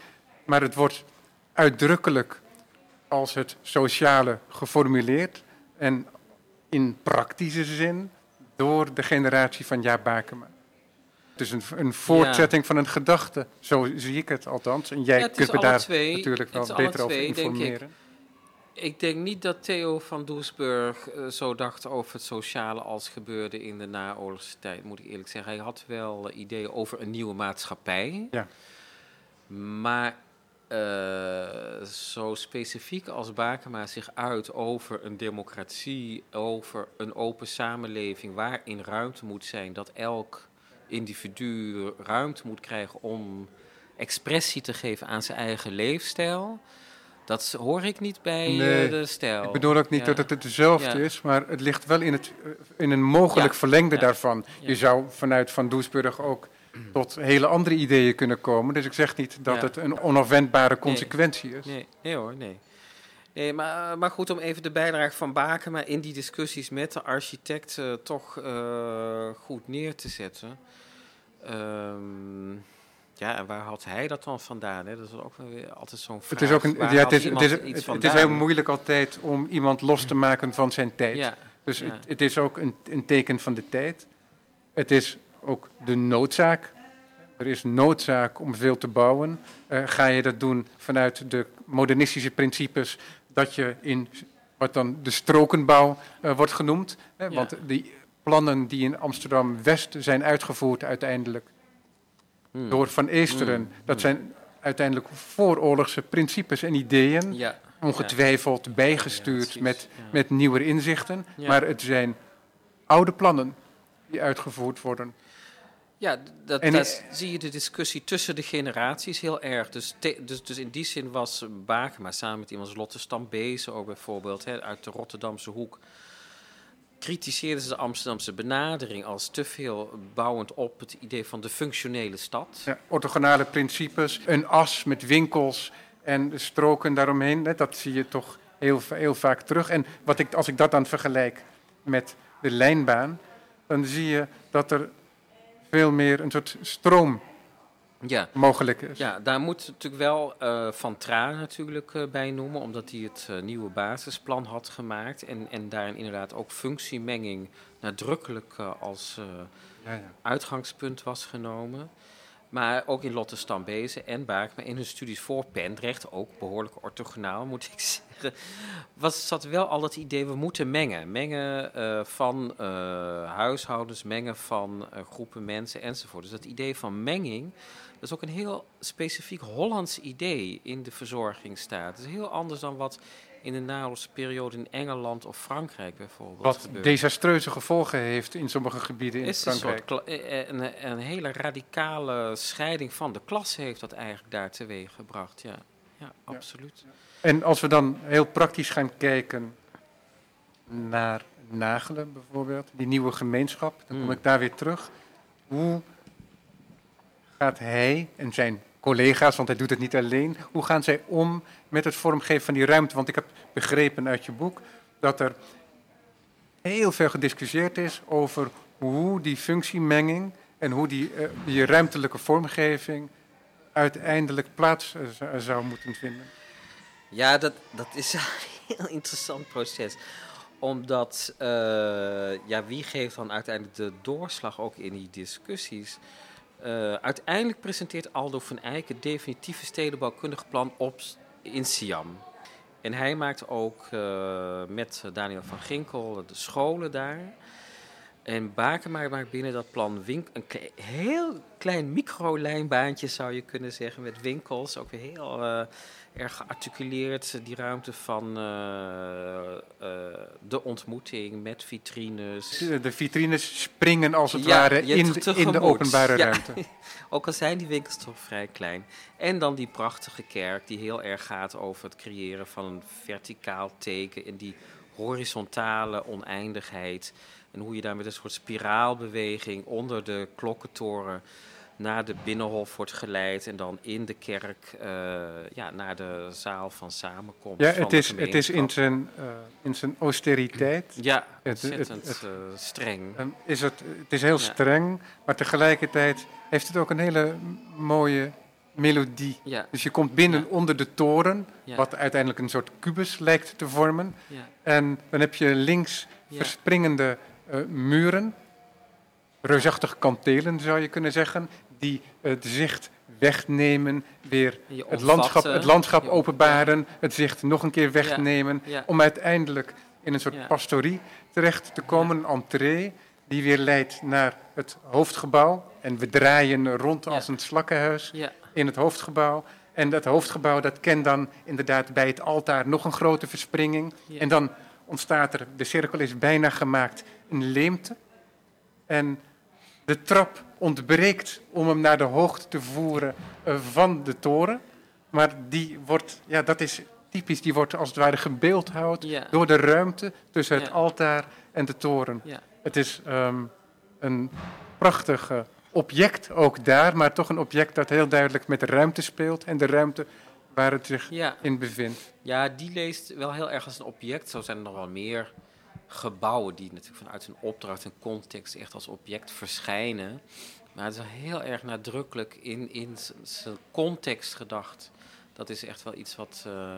Maar het wordt uitdrukkelijk als het sociale geformuleerd en in praktische zin door de generatie van Jaap Bakema. Het is een, een voortzetting van een gedachte, zo zie ik het althans. En jij Ja, kunt me daar twee. natuurlijk wel beter over twee, denk ik. informeren. Ik denk niet dat Theo van Doesburg eh, zo dacht over het sociale als gebeurde in de naoorlogse tijd, moet ik eerlijk zeggen. Hij had wel eh, ideeën over een nieuwe maatschappij. Ja. Maar eh, zo specifiek als Bakema zich uit over een democratie, over een open samenleving waarin ruimte moet zijn, dat elk individu ruimte moet krijgen om expressie te geven aan zijn eigen leefstijl. Dat hoor ik niet bij eh, Nee, de stijl. Ik bedoel ook niet Ja. dat het hetzelfde Ja. is, maar het ligt wel in, het, eh, in een mogelijk Ja. verlengde daarvan. Je zou vanuit Van Doesburg ook tot hele andere ideeën kunnen komen. Dus ik zeg niet dat Ja. het een onafwendbare consequentie is. Nee, nee hoor, nee. nee maar, eh, maar goed, om even de bijdrage van Bakema in die discussies met de architect eh, toch eh, goed neer te zetten. Ehm, ja, en waar had hij dat dan vandaan? Hè? Dat is ook weer altijd zo'n vraag. Het is, ook een, Waar ja, het, is, het, is, iets het, het is heel moeilijk altijd om iemand los te maken van zijn tijd. Ja, Dus ja. het, het is ook een, een teken van de tijd. Het is ook de noodzaak. Er is noodzaak om veel te bouwen. Eh, ga je dat doen vanuit de modernistische principes dat je in wat dan de strokenbouw eh, wordt genoemd. Hè, Ja. Want die plannen die in Amsterdam-West zijn uitgevoerd uiteindelijk Hmm. door Van Eesteren, Mm. dat zijn uiteindelijk vooroorlogse principes en ideeën, Ja, ongetwijfeld bijgestuurd met, met nieuwe inzichten. Maar het zijn oude plannen die uitgevoerd worden. Ja, dat, En zie je de discussie tussen de generaties heel erg. Dus, te- dus, dus in die zin was Bakema samen met iemand als Lotte Stambezen ook bijvoorbeeld, hè, uit de Rotterdamse hoek, kritiseerden ze de Amsterdamse benadering als te veel bouwend op het idee van de functionele stad. Ja, orthogonale principes, een as met winkels en stroken daaromheen. hè, Dat zie je toch heel, heel vaak terug. En wat ik, als ik dat dan vergelijk met de lijnbaan, dan zie je dat er veel meer een soort stroom Ja. mogelijk is. Ja, daar moet natuurlijk wel eh, Van Traan natuurlijk eh, bij noemen, omdat hij het eh, nieuwe basisplan had gemaakt. En, en daarin inderdaad ook functiemenging nadrukkelijk als Ja, ja. uitgangspunt was genomen. Maar ook in Lotte Stambezen en Baak, maar in hun studies voor Pendrecht, ook behoorlijk orthogonaal moet ik *laughs* zeggen, was, zat wel al het idee, we moeten mengen. Mengen eh, van eh, huishoudens, mengen van eh, groepen mensen enzovoort. Dus dat idee van menging, dat is ook een heel specifiek Hollands idee in de verzorgingsstaat. Het is heel anders dan wat in de naoorlogse periode in Engeland of Frankrijk bijvoorbeeld Wat gebeurt. desastreuze gevolgen heeft in sommige gebieden in is een, Frankrijk. eh, eh, een, een hele radicale scheiding van de klasse heeft dat eigenlijk daar teweeg gebracht. Ja, ja absoluut. En als we dan heel praktisch gaan kijken naar Nagelen bijvoorbeeld, die nieuwe gemeenschap, dan kom Hmm. ik daar weer terug. Hoe gaat hij en zijn collega's, want hij doet het niet alleen, hoe gaan zij om met het vormgeven van die ruimte? Want ik heb begrepen uit je boek dat er heel veel gediscussieerd is over hoe die functiemenging en hoe die, eh, die ruimtelijke vormgeving uiteindelijk plaats eh, zou- zou moeten vinden. Ja, dat, dat is een *laughs* heel interessant proces. Omdat, eh, ja, wie geeft dan uiteindelijk de doorslag ook in die discussies? Eh, uiteindelijk presenteert Aldo van Eyck het definitieve stedenbouwkundige plan op in Siam. En hij maakt ook eh, met Daniel van Ginkel de scholen daar. En Bakema maakt binnen dat plan wink een kle- heel klein microlijnbaantje, zou je kunnen zeggen, met winkels. Ook weer heel eh, erg gearticuleerd, die ruimte van eh, eh, de ontmoeting met vitrines. De, vitrines springen als het Ja, ware in, in de openbare Ja. ruimte. *laughs* Ook al zijn die winkels toch vrij klein. En dan die prachtige kerk die heel erg gaat over het creëren van een verticaal teken in die horizontale oneindigheid. En hoe je daar met een soort spiraalbeweging onder de klokkentoren naar de binnenhof wordt geleid. En dan in de kerk eh, ja, naar de zaal van samenkomst. Ja, het is, het is in, zijn, eh, in zijn austeriteit. Ja, het- het- ontzettend het- eh, streng. is het, het is heel Ja. streng, maar tegelijkertijd heeft het ook een hele mooie melodie. Ja, Dus je komt binnen Ja. onder de toren, wat uiteindelijk een soort kubus lijkt te vormen. ja, En dan heb je links verspringende muren, reusachtige kantelen zou je kunnen zeggen, die het zicht wegnemen, weer het landschap, het landschap openbaren, het zicht nog een keer wegnemen, Ja, om uiteindelijk in een soort Ja. pastorie terecht te komen, een entree die weer leidt naar het hoofdgebouw. En we draaien rond als een slakkenhuis in het hoofdgebouw. En dat hoofdgebouw dat kent dan inderdaad bij het altaar nog een grote verspringing. En dan ontstaat er, de cirkel is bijna gemaakt, een leemte. En de trap ontbreekt om hem naar de hoogte te voeren eh, van de toren. Maar die wordt, ja, dat is typisch, die wordt als het ware gebeeldhouwd ja. door de ruimte tussen het Ja. altaar en de toren. Ja. Het is ehm, een prachtig eh, object ook daar, maar toch een object dat heel duidelijk met de ruimte speelt en de ruimte waar het zich in bevindt. ja, die leest wel heel erg als een object. Zo zijn er nog wel meer gebouwen die natuurlijk vanuit hun opdracht en context echt als object verschijnen. Maar het is heel erg nadrukkelijk in, in zijn context gedacht. Dat is echt wel iets wat. eh,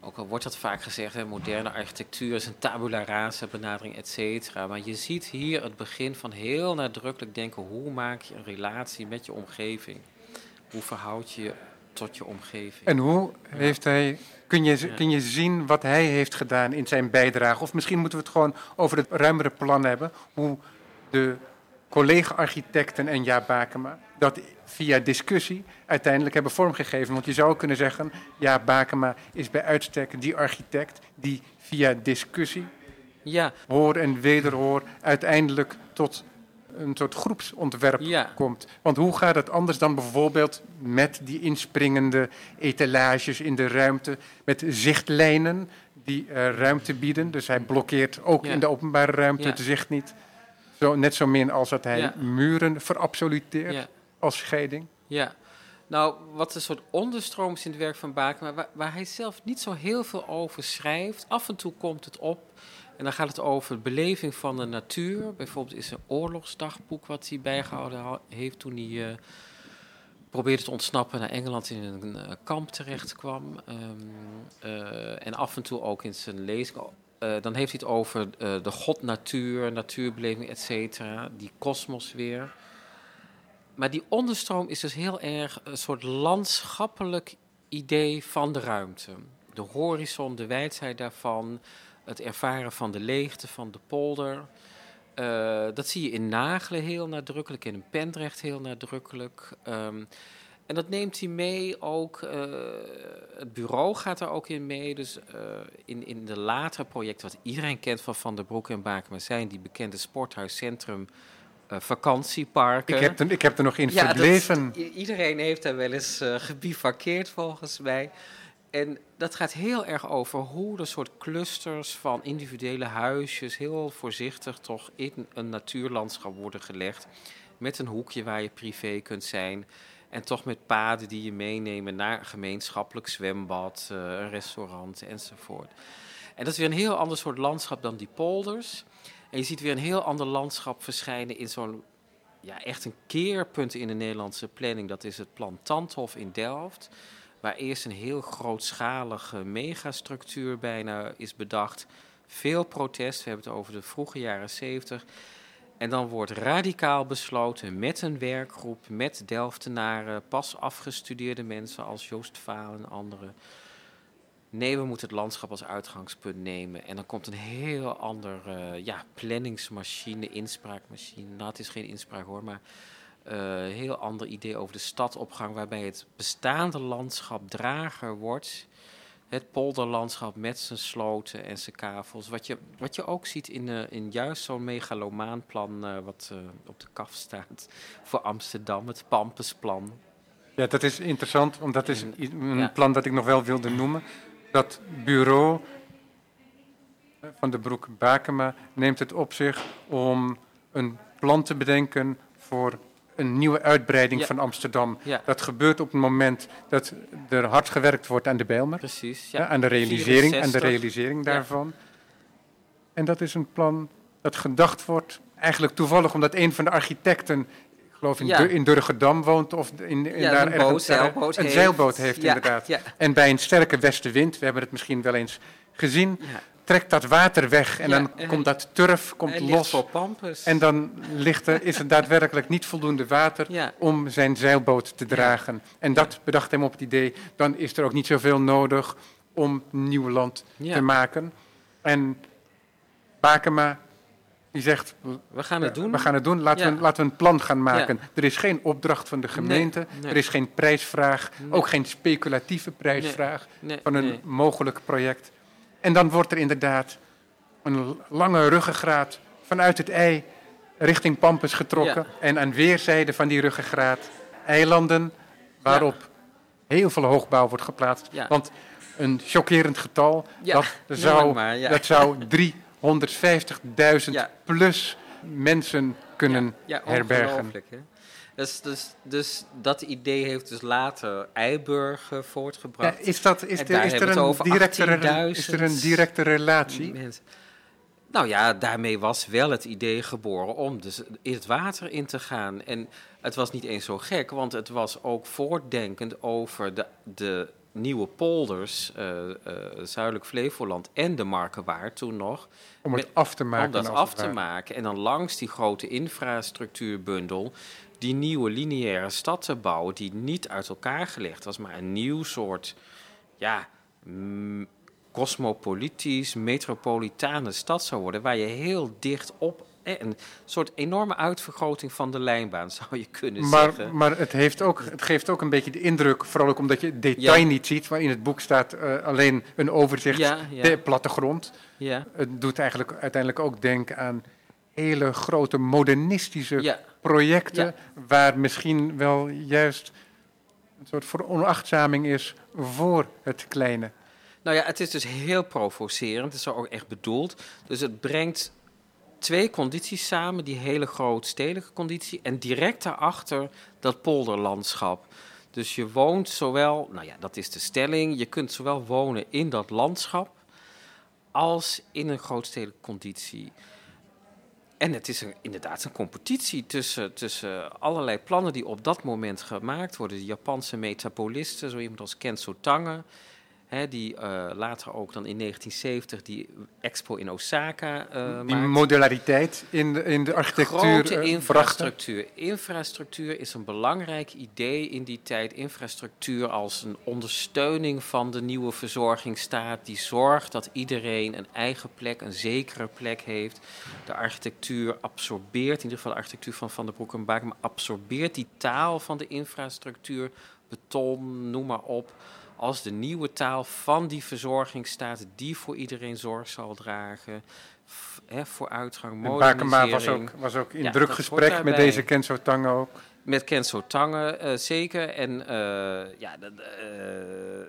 ook al wordt dat vaak gezegd, hè, moderne architectuur is een tabula rasa benadering, et cetera. Maar je ziet hier het begin van heel nadrukkelijk denken: hoe maak je een relatie met je omgeving? Hoe verhoud je je tot je omgeving? En hoe heeft hij, kun je, Ja. kun je zien wat hij heeft gedaan in zijn bijdrage? Of misschien moeten we het gewoon over het ruimere plan hebben. Hoe de collega-architecten en Jaap Bakema dat via discussie uiteindelijk hebben vormgegeven. Want je zou kunnen zeggen, Jaap Bakema is bij uitstek die architect die via discussie, Ja, hoor en wederhoor, uiteindelijk tot een soort groepsontwerp ja, komt. Want hoe gaat het anders dan bijvoorbeeld met die inspringende etalages in de ruimte, met zichtlijnen die eh, ruimte bieden. Dus hij blokkeert ook Ja. in de openbare ruimte Ja. het zicht niet. Zo, net zo min als dat hij muren verabsoluteert als scheiding. ja. Nou, wat een soort onderstroom is in het werk van Bakema, waar, waar hij zelf niet zo heel veel over schrijft. Af en toe komt het op en dan gaat het over de beleving van de natuur. Bijvoorbeeld is een oorlogsdagboek wat hij bijgehouden heeft toen hij eh, probeerde te ontsnappen naar Engeland in een uh, kamp terecht kwam. Um, uh, en af en toe ook in zijn lezing. Uh, dan heeft hij het over de god natuur, natuurbeleving, et cetera. Die kosmos weer. Maar die onderstroom is dus heel erg een soort landschappelijk idee van de ruimte. De horizon, de wijdheid daarvan, het ervaren van de leegte van de polder. Uh, dat zie je in Nagelen heel nadrukkelijk, in Pendrecht heel nadrukkelijk. Um, en dat neemt hij mee ook. Uh, het bureau gaat er ook in mee. Dus uh, in, in de latere projecten, wat iedereen kent van Van der Broek en Bakema, zijn die bekende sporthuiscentrum. Uh, vakantieparken. Ik heb, er, ik heb er nog in ja, iedereen heeft daar wel eens gebivakkeerd volgens mij. En dat gaat heel erg over hoe de soort clusters van individuele huisjes heel voorzichtig toch in een natuurlandschap worden gelegd. Met een hoekje waar je privé kunt zijn. En toch met paden die je meenemen naar een gemeenschappelijk zwembad, een restaurant enzovoort. En dat is weer een heel ander soort landschap dan die polders. En je ziet weer een heel ander landschap verschijnen in zo'n ja, echt een keerpunt in de Nederlandse planning. Dat is het plan Tandhof in Delft waar eerst een heel grootschalige megastructuur bijna is bedacht. Veel protest, we hebben het over de vroege jaren 70. En dan wordt radicaal besloten met een werkgroep, met Delftenaren, pas afgestudeerde mensen als Joost Vaal en anderen. Nee, we moeten het landschap als uitgangspunt nemen. En dan komt een heel ander uh, ja, planningsmachine, inspraakmachine. Nou, het is geen inspraak hoor, maar heel ander idee over de stadopgang, waarbij het bestaande landschap drager wordt. Het polderlandschap met zijn sloten en zijn kavels. Wat je, wat je ook ziet in, uh, in juist zo'n megalomaanplan uh, wat op de kaf staat voor Amsterdam, het Pampusplan. Ja, dat is interessant, want dat is een plan dat ik nog wel wilde noemen. Dat bureau van de Broek Bakema neemt het op zich om een plan te bedenken voor een nieuwe uitbreiding van Amsterdam. Dat gebeurt op het moment dat er hard gewerkt wordt aan de Bijlmer. Precies, ja. aan de realisering, aan de realisering daarvan. En dat is een plan dat gedacht wordt, eigenlijk toevallig omdat een van de architecten, ik geloof in, ja. in Durgedam woont, of in, in daar een, boot, zeilboot een heeft. zeilboot heeft, inderdaad. En bij een sterke westenwind, we hebben het misschien wel eens gezien, trekt dat water weg en dan komt dat turf komt los. En dan ligt er, is er daadwerkelijk niet voldoende water om zijn zeilboot te dragen. En dat bedacht hem op het idee, dan is er ook niet zoveel nodig om nieuw land te maken. En Bakema, die zegt, we gaan het doen. We gaan het doen. Laten, we, laten we een plan gaan maken. Er is geen opdracht van de gemeente. Er is geen prijsvraag. Ook geen speculatieve prijsvraag van een mogelijk project. En dan wordt er inderdaad een lange ruggengraat vanuit het ei richting Pampus getrokken. En aan weerszijden van die ruggengraat eilanden waarop heel veel hoogbouw wordt geplaatst. Want een chockerend getal, dat, zou, dat zou 350.000 plus mensen kunnen herbergen. Hè? Dus, dus, dus dat idee heeft dus later Eiburg uh, voortgebracht. Ja, is, dat, is, er, is, er een directe, is er een directe relatie? Mensen. Nou ja, daarmee was wel het idee geboren om dus in het water in te gaan. En het was niet eens zo gek, want het was ook voortdenkend over de, de nieuwe polders, uh, uh, Zuidelijk Flevoland en de Markenwaard toen nog. Om het af te maken. Om dat af te maken. En dan langs die grote infrastructuurbundel die nieuwe lineaire stad te bouwen die niet uit elkaar gelegd was, maar een nieuw soort, ja, cosmopolitisch, metropolitane stad zou worden, waar je heel dicht op een soort enorme uitvergroting van de lijnbaan, zou je kunnen maar, zeggen. Maar het, heeft ook, het geeft ook een beetje de indruk, vooral ook omdat je detail niet ziet, waar in het boek staat uh, alleen een overzicht, ja, ja. de plattegrond. Ja. Het doet eigenlijk uiteindelijk ook denken aan hele grote modernistische projecten, waar misschien wel juist een soort veronachtzaming is voor het kleine. Nou ja, het is dus heel provocerend, het is ook echt bedoeld. Dus het brengt twee condities samen, die hele grootstedelijke conditie en direct daarachter dat polderlandschap. Dus je woont zowel, nou ja, dat is de stelling, je kunt zowel wonen in dat landschap als in een grootstedelijke conditie. En het is een, inderdaad een competitie tussen, tussen allerlei plannen die op dat moment gemaakt worden. De Japanse metabolisten, zo iemand als Kenzo Tange, Hè, die uh, later ook dan in 1970 die expo in Osaka uh, Die modulariteit in de, in de architectuur Grote uh, infrastructuur. Infrastructuur is een belangrijk idee in die tijd. Infrastructuur als een ondersteuning van de nieuwe verzorgingsstaat. Die zorgt dat iedereen een eigen plek, een zekere plek heeft. De architectuur absorbeert, in ieder geval de architectuur van Van der Broek en Baken, maar absorbeert die taal van de infrastructuur. Beton, noem maar op als de nieuwe taal van die verzorgingsstaat die voor iedereen zorg zal dragen. Hè, vooruitgang, modernisering. Bakema was ook, was ook in ja, druk gesprek met deze Kenzo Tange ook. Met Kenzo Tange, uh, zeker. En uh, ja, dat, uh,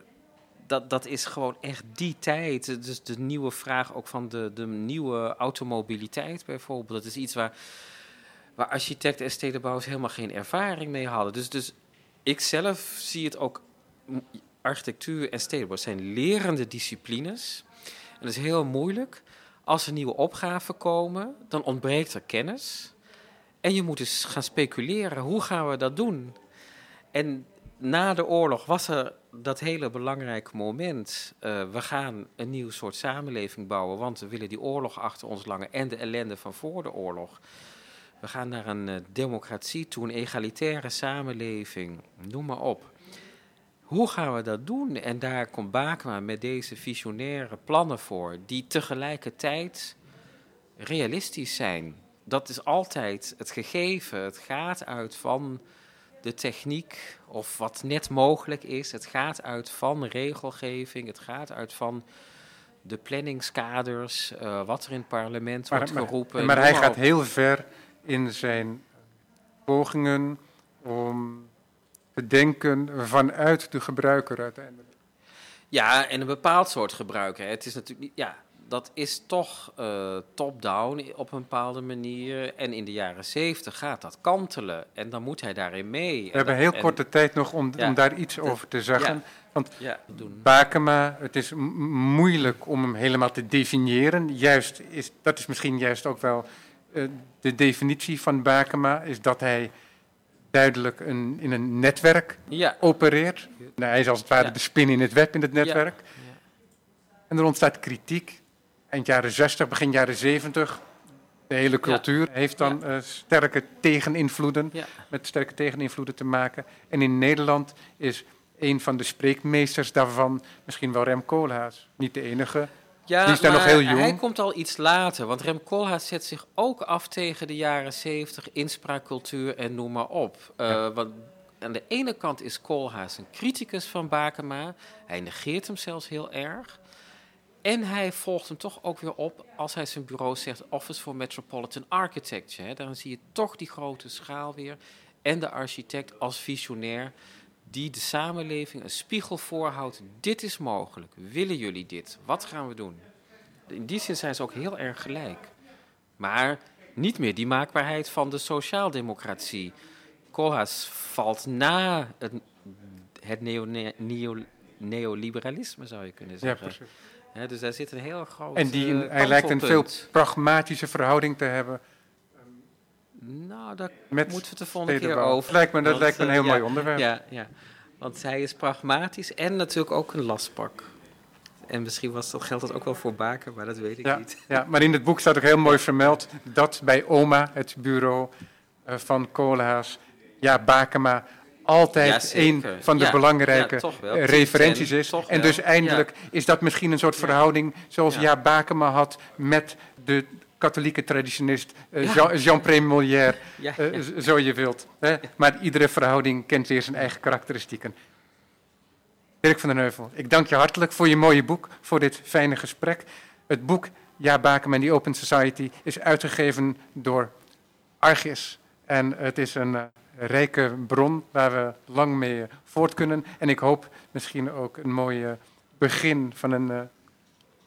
dat, dat is gewoon echt die tijd. Dus de nieuwe vraag ook van de, de nieuwe automobiliteit bijvoorbeeld. Dat is iets waar, waar architecten en stedenbouwers helemaal geen ervaring mee hadden. Dus, dus ik zelf zie het ook architectuur en stedenbouw zijn lerende disciplines. En dat is heel moeilijk. Als er nieuwe opgaven komen, dan ontbreekt er kennis. En je moet dus gaan speculeren, hoe gaan we dat doen? En na de oorlog was er dat hele belangrijke moment. Uh, we gaan een nieuw soort samenleving bouwen, want we willen die oorlog achter ons langer en de ellende van voor de oorlog. We gaan naar een uh, democratie toe, een egalitaire samenleving, noem maar op. Hoe gaan we dat doen? En daar komt Bakema met deze visionaire plannen voor, die tegelijkertijd realistisch zijn. Dat is altijd het gegeven. Het gaat uit van de techniek of wat net mogelijk is. Het gaat uit van regelgeving. Het gaat uit van de planningskaders, uh, wat er in het parlement wordt geroepen. Maar, maar hij gaat heel ver in zijn pogingen om denken vanuit de gebruiker uiteindelijk. Ja, en een bepaald soort gebruiker. Het is natuurlijk niet, ja, dat is toch uh, top-down op een bepaalde manier. En in de jaren zeventig gaat dat kantelen. En dan moet hij daarin mee. We hebben heel korte tijd nog om, om daar iets over te zeggen. Ja, Want ja. Bakema, het is moeilijk om hem helemaal te definiëren. Juist is, dat is misschien juist ook wel uh, de definitie van Bakema, is dat hij duidelijk een, in een netwerk ja. opereert. Nou, hij is als het ware Ja. de spin in het web in het netwerk. Ja. En er ontstaat kritiek. Eind jaren 60, begin jaren 70. De hele cultuur heeft dan eh, sterke tegeninvloeden, met sterke tegeninvloeden te maken. En in Nederland is een van de spreekmeesters daarvan misschien wel Rem Koolhaas. Niet de enige. Ja, Die is daar maar nog heel jong. hij komt al iets later. Want Rem Koolhaas zet zich ook af tegen de jaren zeventig, inspraakcultuur en noem maar op. Eh, want aan de ene kant is Koolhaas een criticus van Bakema. Hij negeert hem zelfs heel erg. En hij volgt hem toch ook weer op als hij zijn bureau zegt Office for Metropolitan Architecture. Hè. Dan zie je toch die grote schaal weer. En de architect als visionair die de samenleving een spiegel voorhoudt. Dit is mogelijk. Willen jullie dit? Wat gaan we doen? In die zin zijn ze ook heel erg gelijk. Maar niet meer die maakbaarheid van de sociaaldemocratie. Koolhaas valt na het, het neo, neo, neoliberalisme, zou je kunnen Ja, zeggen. precies. Hè, dus daar zit een heel groot En die, eh, hij lijkt een veel pragmatische verhouding te hebben Nou, daar met moeten we het de volgende keer over. Lijkt me, dat Want, lijkt me een eh, heel ja, mooi onderwerp. Ja, ja, want hij is pragmatisch en natuurlijk ook een lastpak. En misschien was dat, geldt dat ook wel voor Baken, maar dat weet ik Ja, niet. ja, maar in het boek staat ook heel mooi vermeld dat bij OMA, het bureau eh, van Koolhaas, ja, Bakema altijd Ja, een van de Ja, belangrijke ja, eh, referenties is. En wel. dus eindelijk is dat misschien een soort verhouding zoals ja. Bakema had met de katholieke traditionist eh. Jean, *laughs* Ja, eh, zo je wilt. Hè? Maar iedere verhouding kent weer zijn eigen karakteristieken. Dirk van den Heuvel, ik dank je hartelijk voor je mooie boek, voor dit fijne gesprek. Het boek Ja, Bakem en die Open Society is uitgegeven door Argis. En het is een eh, rijke bron waar we lang mee voort kunnen. En ik hoop misschien ook een mooi begin van een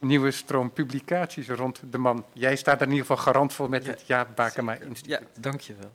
nieuwe stroom publicaties rond de man. Jij staat er in ieder geval garant voor met het Ja, Bakema Instituut. Ja, dankjewel.